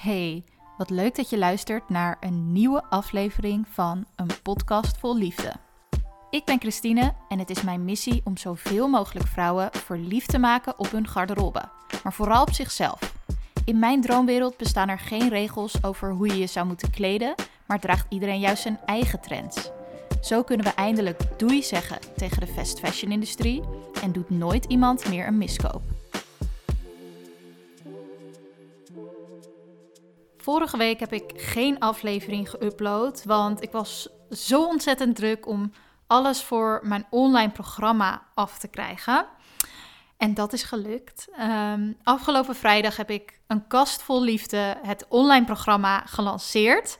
Hey, wat leuk dat je luistert naar een nieuwe aflevering van een podcast vol liefde. Ik ben Christine en het is mijn missie om zoveel mogelijk vrouwen verliefd te maken op hun garderobe, maar vooral op zichzelf. In mijn droomwereld bestaan er geen regels over hoe je je zou moeten kleden, maar draagt iedereen juist zijn eigen trends. Zo kunnen we eindelijk doei zeggen tegen de fast fashion industrie en doet nooit iemand meer een miskoop. Vorige week heb ik geen aflevering geüpload, want ik was zo ontzettend druk om alles voor mijn online programma af te krijgen. En dat is gelukt. Um, afgelopen vrijdag heb ik een kast vol liefde, het online programma, gelanceerd.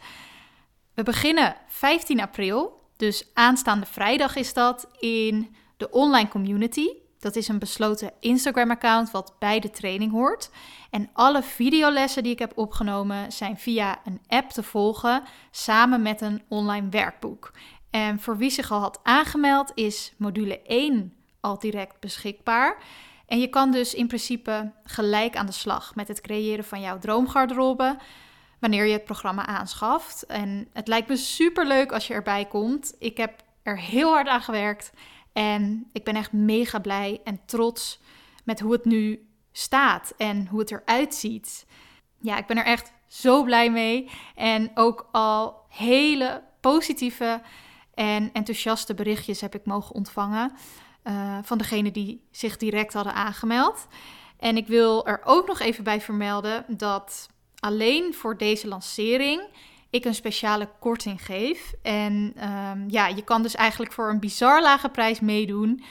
We beginnen 15 april, dus aanstaande vrijdag is dat in de online community. Dat is een besloten Instagram-account wat bij de training hoort. En alle videolessen die ik heb opgenomen zijn via een app te volgen, samen met een online werkboek. En voor wie zich al had aangemeld, is module 1 al direct beschikbaar. En je kan dus in principe gelijk aan de slag met het creëren van jouw droomgarderobe wanneer je het programma aanschaft. En het lijkt me super leuk als je erbij komt. Ik heb er heel hard aan gewerkt en ik ben echt mega blij en trots met hoe het nu staat en hoe het eruit ziet. Ja, ik ben er echt zo blij mee. En ook al hele positieve en enthousiaste berichtjes heb ik mogen ontvangen uh, van degenen die zich direct hadden aangemeld. En ik wil er ook nog even bij vermelden dat alleen voor deze lancering ik een speciale korting geef. En um, ja, je kan dus eigenlijk voor een bizar lage prijs meedoen.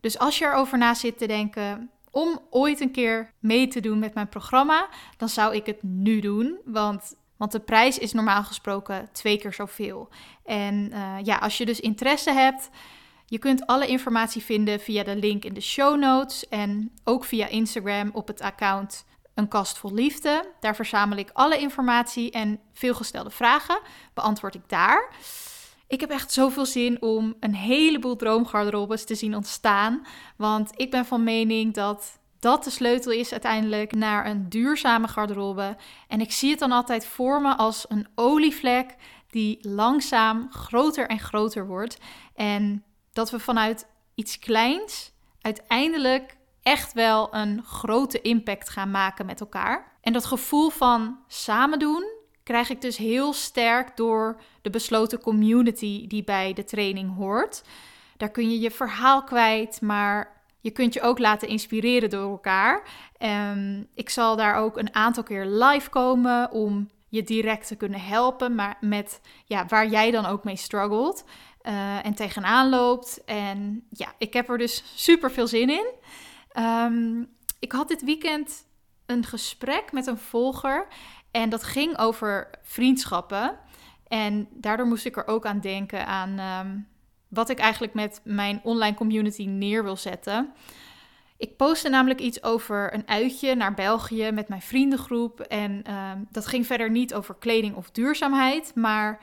Dus als je erover na zit te denken om ooit een keer mee te doen met mijn programma, dan zou ik het nu doen. Want, want de prijs is normaal gesproken twee keer zoveel. En uh, ja, als je dus interesse hebt, je kunt alle informatie vinden via de link in de show notes en ook via Instagram op het account een kast vol liefde. Daar verzamel ik alle informatie en veelgestelde vragen. Beantwoord ik daar. Ik heb echt zoveel zin om een heleboel droomgarderobes te zien ontstaan. Want ik ben van mening dat dat de sleutel is uiteindelijk naar een duurzame garderobe. En ik zie het dan altijd voor me als een olievlek die langzaam groter en groter wordt. En dat we vanuit iets kleins uiteindelijk echt wel een grote impact gaan maken met elkaar. En dat gevoel van samen doen krijg ik dus heel sterk door de besloten community die bij de training hoort. Daar kun je je verhaal kwijt, maar je kunt je ook laten inspireren door elkaar. Um, ik zal daar ook een aantal keer live komen om je direct te kunnen helpen, maar met ja, waar jij dan ook mee struggelt uh, en tegenaan loopt. En ja, ik heb er dus super veel zin in. Um, ik had dit weekend een gesprek met een volger en dat ging over vriendschappen. En daardoor moest ik er ook aan denken aan um, wat ik eigenlijk met mijn online community neer wil zetten. Ik postte namelijk iets over een uitje naar België met mijn vriendengroep. En um, dat ging verder niet over kleding of duurzaamheid. Maar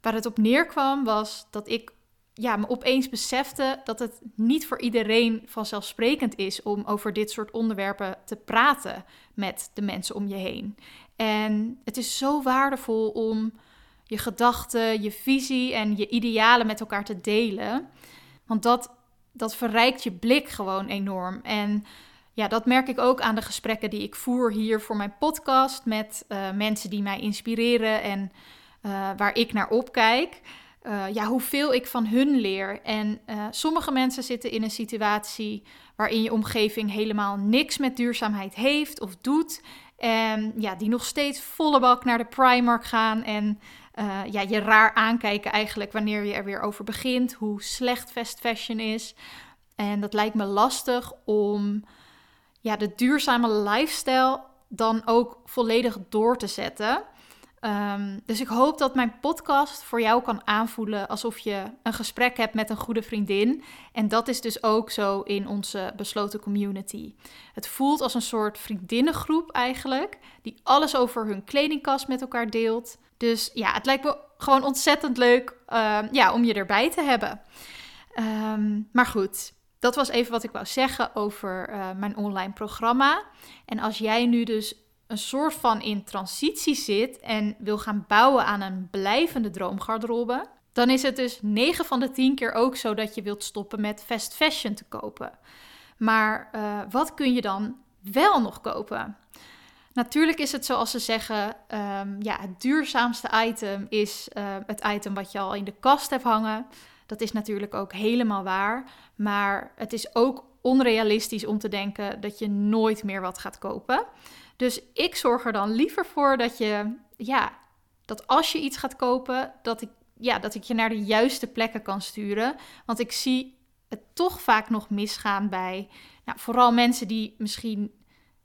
waar het op neerkwam was dat ik ja, me opeens besefte dat het niet voor iedereen vanzelfsprekend is om over dit soort onderwerpen te praten met de mensen om je heen. En het is zo waardevol om je gedachten, je visie en je idealen met elkaar te delen. Want dat, dat verrijkt je blik gewoon enorm. En ja, dat merk ik ook aan de gesprekken die ik voer hier voor mijn podcast met uh, mensen die mij inspireren en uh, waar ik naar opkijk uh, ja, hoeveel ik van hun leer. En uh, sommige mensen zitten in een situatie waarin je omgeving helemaal niks met duurzaamheid heeft of doet. En ja, die nog steeds volle bak naar de Primark gaan en uh, ja, je raar aankijken eigenlijk wanneer je er weer over begint, hoe slecht fast fashion is. En dat lijkt me lastig om ja, de duurzame lifestyle dan ook volledig door te zetten. Um, dus ik hoop dat mijn podcast voor jou kan aanvoelen alsof je een gesprek hebt met een goede vriendin. En dat is dus ook zo in onze besloten community. Het voelt als een soort vriendinnengroep eigenlijk, die alles over hun kledingkast met elkaar deelt. Dus ja, het lijkt me gewoon ontzettend leuk um, ja, om je erbij te hebben. Um, maar goed, dat was even wat ik wou zeggen over uh, mijn online programma. En als jij nu dus een soort van in transitie zit en wil gaan bouwen aan een blijvende droomgarderobe, dan is het dus 9 van de 10 keer ook zo dat je wilt stoppen met fast fashion te kopen. Maar uh, wat kun je dan wel nog kopen? Natuurlijk is het zoals ze zeggen, um, ja, het duurzaamste item is uh, het item wat je al in de kast hebt hangen. Dat is natuurlijk ook helemaal waar. Maar het is ook onrealistisch om te denken dat je nooit meer wat gaat kopen. Dus ik zorg er dan liever voor dat je, ja, dat als je iets gaat kopen, dat ik, ja, dat ik je naar de juiste plekken kan sturen. Want ik zie het toch vaak nog misgaan bij nou, vooral mensen die misschien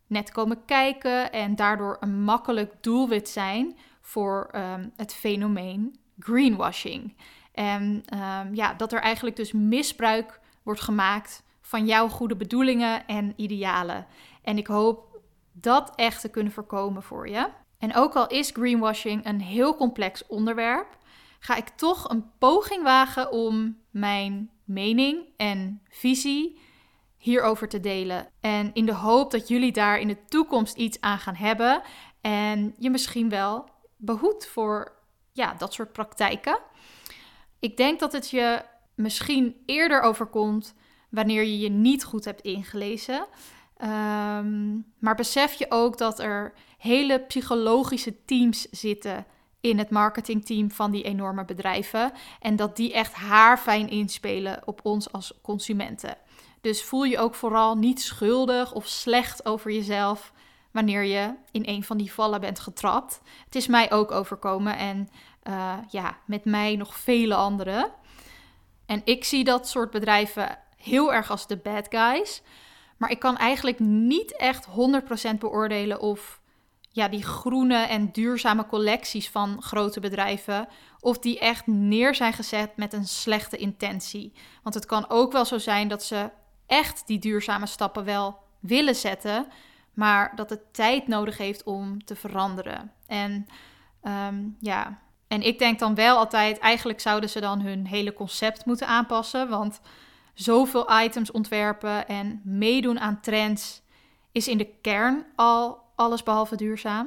net komen kijken en daardoor een makkelijk doelwit zijn voor um, het fenomeen greenwashing. En um, ja, dat er eigenlijk dus misbruik wordt gemaakt van jouw goede bedoelingen en idealen. En ik hoop dat echt te kunnen voorkomen voor je. En ook al is greenwashing een heel complex onderwerp, ga ik toch een poging wagen om mijn mening en visie hierover te delen. En in de hoop dat jullie daar in de toekomst iets aan gaan hebben en je misschien wel behoedt voor ja, dat soort praktijken. Ik denk dat het je misschien eerder overkomt wanneer je je niet goed hebt ingelezen. Um, maar besef je ook dat er hele psychologische teams zitten in het marketingteam van die enorme bedrijven. En dat die echt haarfijn inspelen op ons als consumenten. Dus voel je ook vooral niet schuldig of slecht over jezelf wanneer je in een van die vallen bent getrapt. Het is mij ook overkomen en uh, ja, met mij nog vele anderen. En ik zie dat soort bedrijven heel erg als de bad guys. Maar ik kan eigenlijk niet echt 100% beoordelen of ja, die groene en duurzame collecties van grote bedrijven, of die echt neer zijn gezet met een slechte intentie. Want het kan ook wel zo zijn dat ze echt die duurzame stappen wel willen zetten, maar dat het tijd nodig heeft om te veranderen. En um, ja, en ik denk dan wel altijd, eigenlijk zouden ze dan hun hele concept moeten aanpassen, want zoveel items ontwerpen en meedoen aan trends is in de kern al alles behalve duurzaam.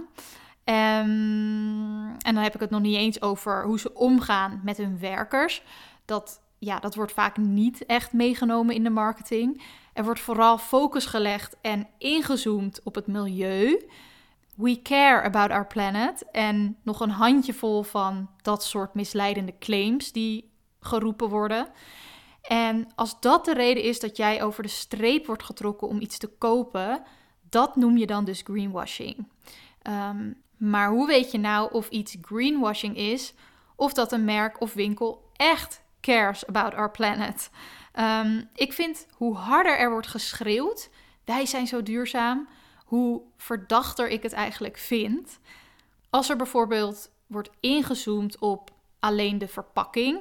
Um, en dan heb ik het nog niet eens over hoe ze omgaan met hun werkers. Dat, ja, dat wordt vaak niet echt meegenomen in de marketing. Er wordt vooral focus gelegd en ingezoomd op het milieu. We care about our planet. En nog een handjevol van dat soort misleidende claims die geroepen worden. En als dat de reden is dat jij over de streep wordt getrokken om iets te kopen, dat noem je dan dus greenwashing. Um, maar hoe weet je nou of iets greenwashing is, of dat een merk of winkel echt cares about our planet? Um, ik vind hoe harder er wordt geschreeuwd, wij zijn zo duurzaam, hoe verdachter ik het eigenlijk vind. Als er bijvoorbeeld wordt ingezoomd op alleen de verpakking,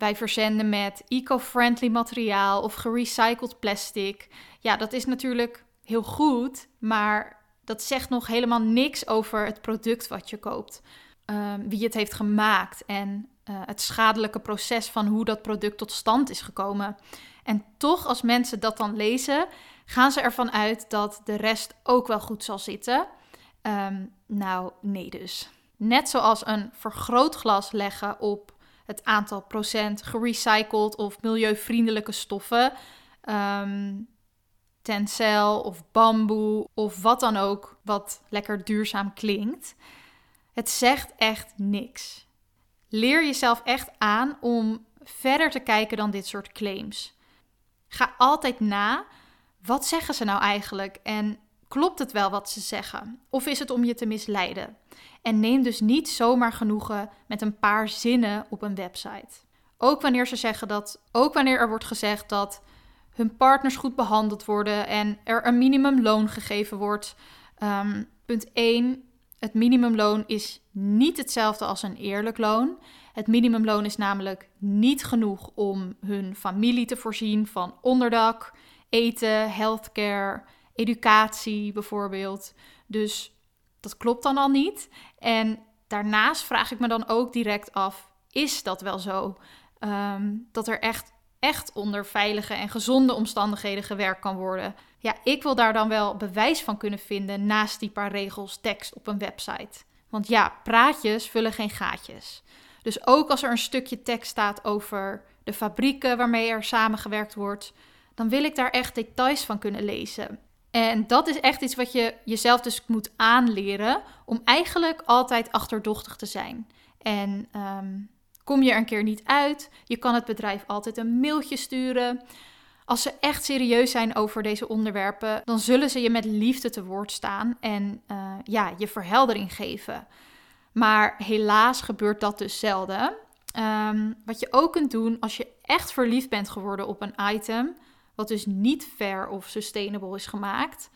wij verzenden met eco-friendly materiaal of gerecycled plastic. Ja, dat is natuurlijk heel goed, maar dat zegt nog helemaal niks over het product wat je koopt. Um, wie het heeft gemaakt en uh, het schadelijke proces van hoe dat product tot stand is gekomen. En toch, als mensen dat dan lezen, gaan ze ervan uit dat de rest ook wel goed zal zitten. Um, nou, nee dus. Net zoals een vergrootglas leggen op het aantal procent gerecycled of milieuvriendelijke stoffen. Um, tencel of bamboe of wat dan ook wat lekker duurzaam klinkt. Het zegt echt niks. Leer jezelf echt aan om verder te kijken dan dit soort claims. Ga altijd na, wat zeggen ze nou eigenlijk en klopt het wel wat ze zeggen? Of is het om je te misleiden? En neem dus niet zomaar genoegen met een paar zinnen op een website. Ook wanneer ze zeggen dat, ook wanneer er wordt gezegd dat hun partners goed behandeld worden en er een minimumloon gegeven wordt. Um, punt 1. Het minimumloon is niet hetzelfde als een eerlijk loon. Het minimumloon is namelijk niet genoeg om hun familie te voorzien van onderdak, eten, healthcare, educatie bijvoorbeeld. Dus dat klopt dan al niet. En daarnaast vraag ik me dan ook direct af: is dat wel zo? Um, dat er echt echt onder veilige en gezonde omstandigheden gewerkt kan worden. Ja, ik wil daar dan wel bewijs van kunnen vinden naast die paar regels tekst op een website. Want ja, praatjes vullen geen gaatjes. Dus ook als er een stukje tekst staat over de fabrieken waarmee er samengewerkt wordt, dan wil ik daar echt details van kunnen lezen. En dat is echt iets wat je jezelf dus moet aanleren om eigenlijk altijd achterdochtig te zijn. En ehm, kom je er een keer niet uit, je kan het bedrijf altijd een mailtje sturen. Als ze echt serieus zijn over deze onderwerpen, dan zullen ze je met liefde te woord staan en uh, ja, je verheldering geven. Maar helaas gebeurt dat dus zelden. Um, wat je ook kunt doen als je echt verliefd bent geworden op een item, wat dus niet fair of sustainable is gemaakt,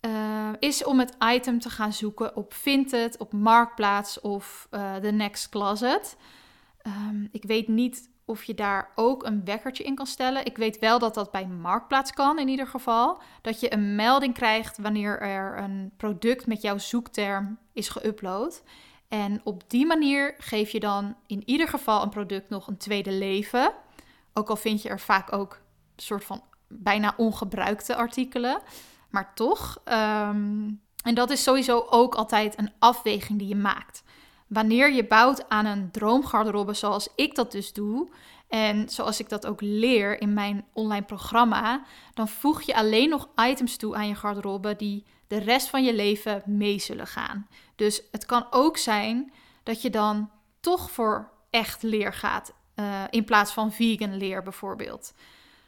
uh, is om het item te gaan zoeken op Vinted, op Marktplaats of uh, The Next Closet. Um, ik weet niet of je daar ook een wekkertje in kan stellen. Ik weet wel dat dat bij Marktplaats kan in ieder geval. Dat je een melding krijgt wanneer er een product met jouw zoekterm is geüpload. En op die manier geef je dan in ieder geval een product nog een tweede leven. Ook al vind je er vaak ook soort van bijna ongebruikte artikelen. Maar toch. Um, en dat is sowieso ook altijd een afweging die je maakt. Wanneer je bouwt aan een droomgarderobe zoals ik dat dus doe, en zoals ik dat ook leer in mijn online programma, dan voeg je alleen nog items toe aan je garderobe die de rest van je leven mee zullen gaan. Dus het kan ook zijn dat je dan toch voor echt leer gaat, uh, in plaats van vegan leer bijvoorbeeld.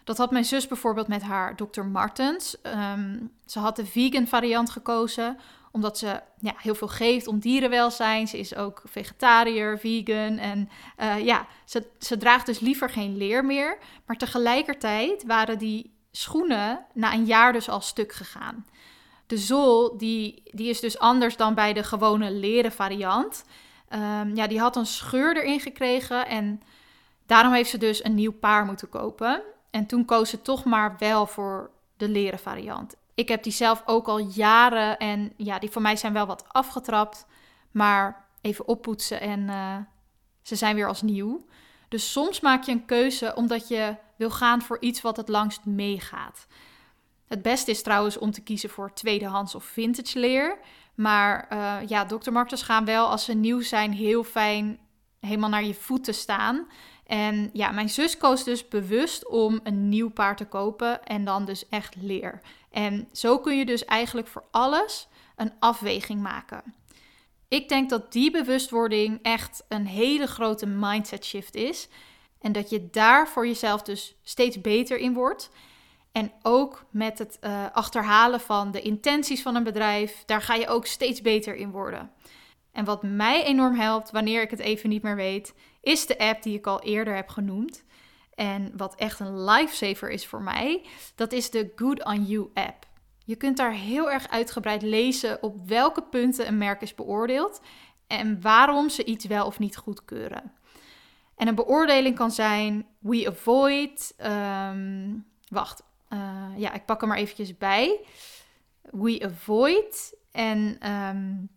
Dat had mijn zus bijvoorbeeld met haar Dr. Martens. Um, ze had de vegan variant gekozen omdat ze ja, heel veel geeft om dierenwelzijn. Ze is ook vegetariër, vegan. En uh, ja, ze, ze draagt dus liever geen leer meer. Maar tegelijkertijd waren die schoenen na een jaar dus al stuk gegaan. De zool, die, die is dus anders dan bij de gewone leren variant. Um, ja, die had een scheur erin gekregen en daarom heeft ze dus een nieuw paar moeten kopen. En toen koos ze toch maar wel voor de leren variant. Ik heb die zelf ook al jaren en ja, die voor mij zijn wel wat afgetrapt. Maar even oppoetsen en uh, ze zijn weer als nieuw. Dus soms maak je een keuze omdat je wil gaan voor iets wat het langst meegaat. Het beste is trouwens om te kiezen voor tweedehands of vintage leer. Maar uh, ja, Dr. Martens gaan wel als ze nieuw zijn heel fijn helemaal naar je voeten staan. En ja, mijn zus koos dus bewust om een nieuw paard te kopen en dan dus echt leer. En zo kun je dus eigenlijk voor alles een afweging maken. Ik denk dat die bewustwording echt een hele grote mindset shift is. En dat je daar voor jezelf dus steeds beter in wordt. En ook met het uh, achterhalen van de intenties van een bedrijf, daar ga je ook steeds beter in worden. En wat mij enorm helpt wanneer ik het even niet meer weet, is de app die ik al eerder heb genoemd. En wat echt een lifesaver is voor mij, dat is de Good on You app. Je kunt daar heel erg uitgebreid lezen op welke punten een merk is beoordeeld en waarom ze iets wel of niet goedkeuren. En een beoordeling kan zijn: we avoid. Um, wacht, uh, ja, ik pak er maar eventjes bij. We avoid. En um,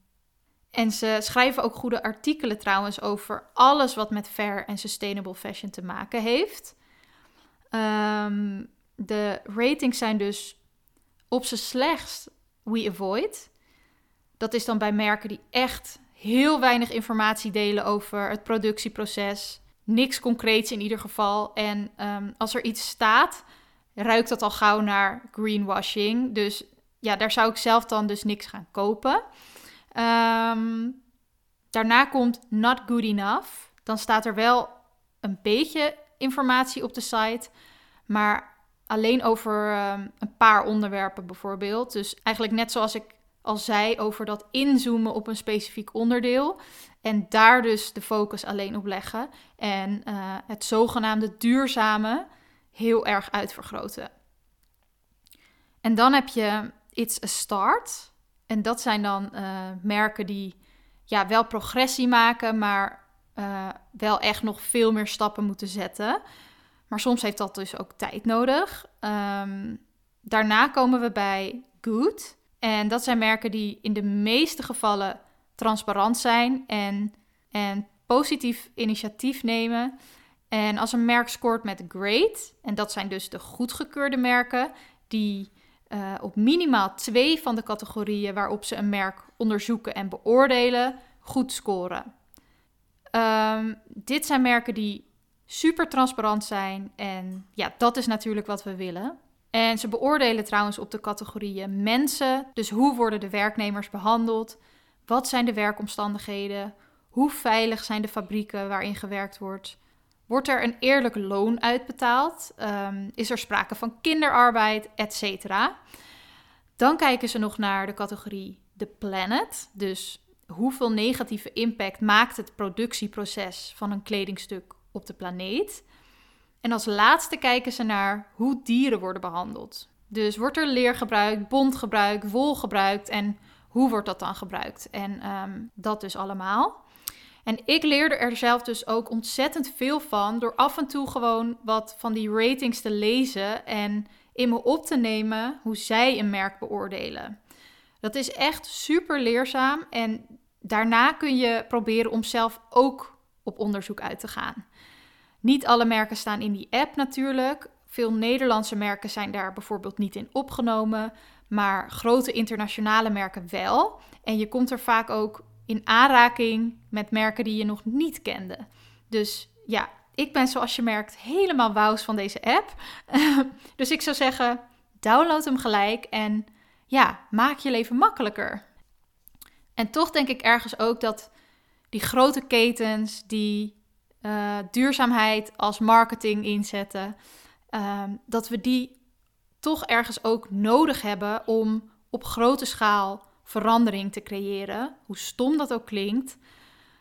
en ze schrijven ook goede artikelen trouwens over alles wat met fair en sustainable fashion te maken heeft. Um, de ratings zijn dus op z'n slechtst we avoid. Dat is dan bij merken die echt heel weinig informatie delen over het productieproces. Niks concreets in ieder geval. En um, als er iets staat, ruikt dat al gauw naar greenwashing. Dus ja, daar zou ik zelf dan dus niks gaan kopen. Um, daarna komt not good enough. Dan staat er wel een beetje informatie op de site, maar alleen over um, een paar onderwerpen bijvoorbeeld. Dus eigenlijk net zoals ik al zei over dat inzoomen op een specifiek onderdeel. En daar dus de focus alleen op leggen. En uh, het zogenaamde duurzame heel erg uitvergroten. En dan heb je It's a Start. En dat zijn dan uh, merken die ja, wel progressie maken, maar uh, wel echt nog veel meer stappen moeten zetten. Maar soms heeft dat dus ook tijd nodig. Um, daarna komen we bij Good. En dat zijn merken die in de meeste gevallen transparant zijn en, en positief initiatief nemen. En als een merk scoort met great, en dat zijn dus de goedgekeurde merken, die uh, op minimaal twee van de categorieën waarop ze een merk onderzoeken en beoordelen, goed scoren. Um, dit zijn merken die super transparant zijn en ja, dat is natuurlijk wat we willen. En ze beoordelen trouwens op de categorieën mensen, dus hoe worden de werknemers behandeld, wat zijn de werkomstandigheden, hoe veilig zijn de fabrieken waarin gewerkt wordt, wordt er een eerlijk loon uitbetaald, um, is er sprake van kinderarbeid, etc. Dan kijken ze nog naar de categorie de planet, dus hoeveel negatieve impact maakt het productieproces van een kledingstuk op de planeet. En als laatste kijken ze naar hoe dieren worden behandeld. Dus wordt er leer gebruikt, bont gebruikt, wol gebruikt en hoe wordt dat dan gebruikt? En um, dat dus allemaal. En ik leerde er zelf dus ook ontzettend veel van door af en toe gewoon wat van die ratings te lezen en in me op te nemen hoe zij een merk beoordelen. Dat is echt super leerzaam en daarna kun je proberen om zelf ook op onderzoek uit te gaan. Niet alle merken staan in die app natuurlijk. Veel Nederlandse merken zijn daar bijvoorbeeld niet in opgenomen, maar grote internationale merken wel. En je komt er vaak ook in aanraking met merken die je nog niet kende. Dus ja, ik ben zoals je merkt helemaal wous van deze app. dus ik zou zeggen, download hem gelijk en ja, maak je leven makkelijker. En toch denk ik ergens ook dat die grote ketens die uh, duurzaamheid als marketing inzetten, uh, dat we die toch ergens ook nodig hebben om op grote schaal verandering te creëren, hoe stom dat ook klinkt.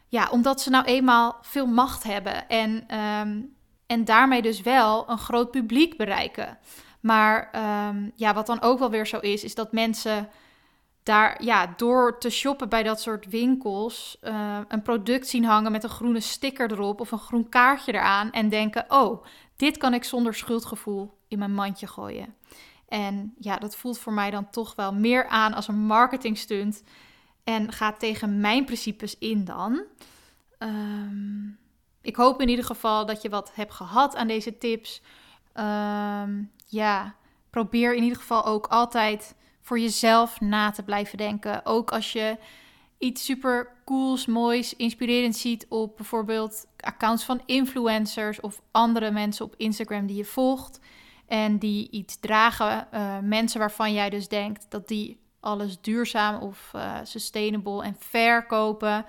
Ja, omdat ze nou eenmaal veel macht hebben en, um, en daarmee dus wel een groot publiek bereiken. Maar um, ja, wat dan ook wel weer zo is, is dat mensen daar ja, door te shoppen bij dat soort winkels uh, een product zien hangen met een groene sticker erop of een groen kaartje eraan en denken: oh, dit kan ik zonder schuldgevoel in mijn mandje gooien. En ja, dat voelt voor mij dan toch wel meer aan als een marketingstunt en gaat tegen mijn principes in dan. Um, ik hoop in ieder geval dat je wat hebt gehad aan deze tips. Um, ja, probeer in ieder geval ook altijd voor jezelf na te blijven denken. Ook als je iets super cools, moois, inspirerends ziet op bijvoorbeeld accounts van influencers of andere mensen op Instagram die je volgt en die iets dragen, uh, mensen waarvan jij dus denkt dat die alles duurzaam of uh, sustainable en fair kopen.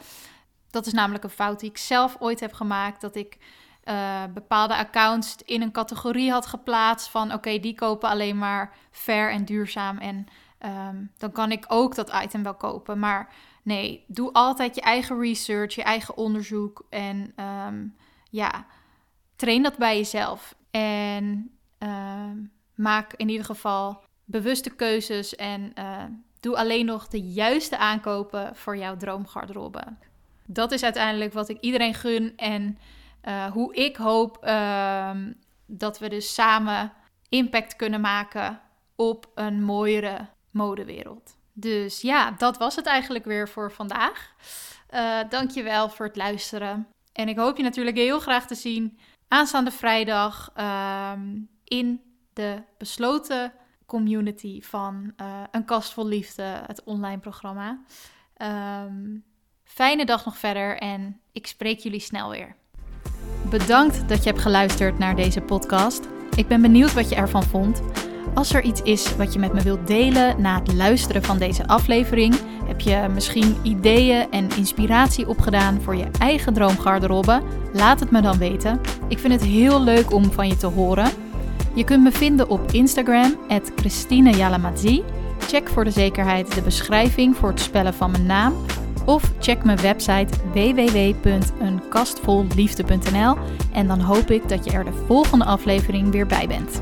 Dat is namelijk een fout die ik zelf ooit heb gemaakt. Dat ik uh, bepaalde accounts in een categorie had geplaatst van oké, die kopen alleen maar fair en duurzaam. En um, dan kan ik ook dat item wel kopen. Maar nee, doe altijd je eigen research, je eigen onderzoek. En um, ja, train dat bij jezelf. En uh, maak in ieder geval bewuste keuzes en uh, doe alleen nog de juiste aankopen voor jouw droomgarderobe. Dat is uiteindelijk wat ik iedereen gun en uh, hoe ik hoop ehm, dat we dus samen impact kunnen maken op een mooiere modewereld. Dus ja, dat was het eigenlijk weer voor vandaag. Uh, dankjewel voor het luisteren. En ik hoop je natuurlijk heel graag te zien aanstaande vrijdag in de besloten community van uh, Een Kast Vol Liefde, het online programma. Um, fijne dag nog verder en ik spreek jullie snel weer. Bedankt dat je hebt geluisterd naar deze podcast. Ik ben benieuwd wat je ervan vond. Als er iets is wat je met me wilt delen na het luisteren van deze aflevering, heb je misschien ideeën en inspiratie opgedaan voor je eigen droomgarderobe, laat het me dan weten. Ik vind het heel leuk om van je te horen. Je kunt me vinden op Instagram, Christine Check voor de zekerheid de beschrijving voor het spellen van mijn naam. Of check mijn website www.eenkastvolliefde.nl en dan hoop ik dat je er de volgende aflevering weer bij bent.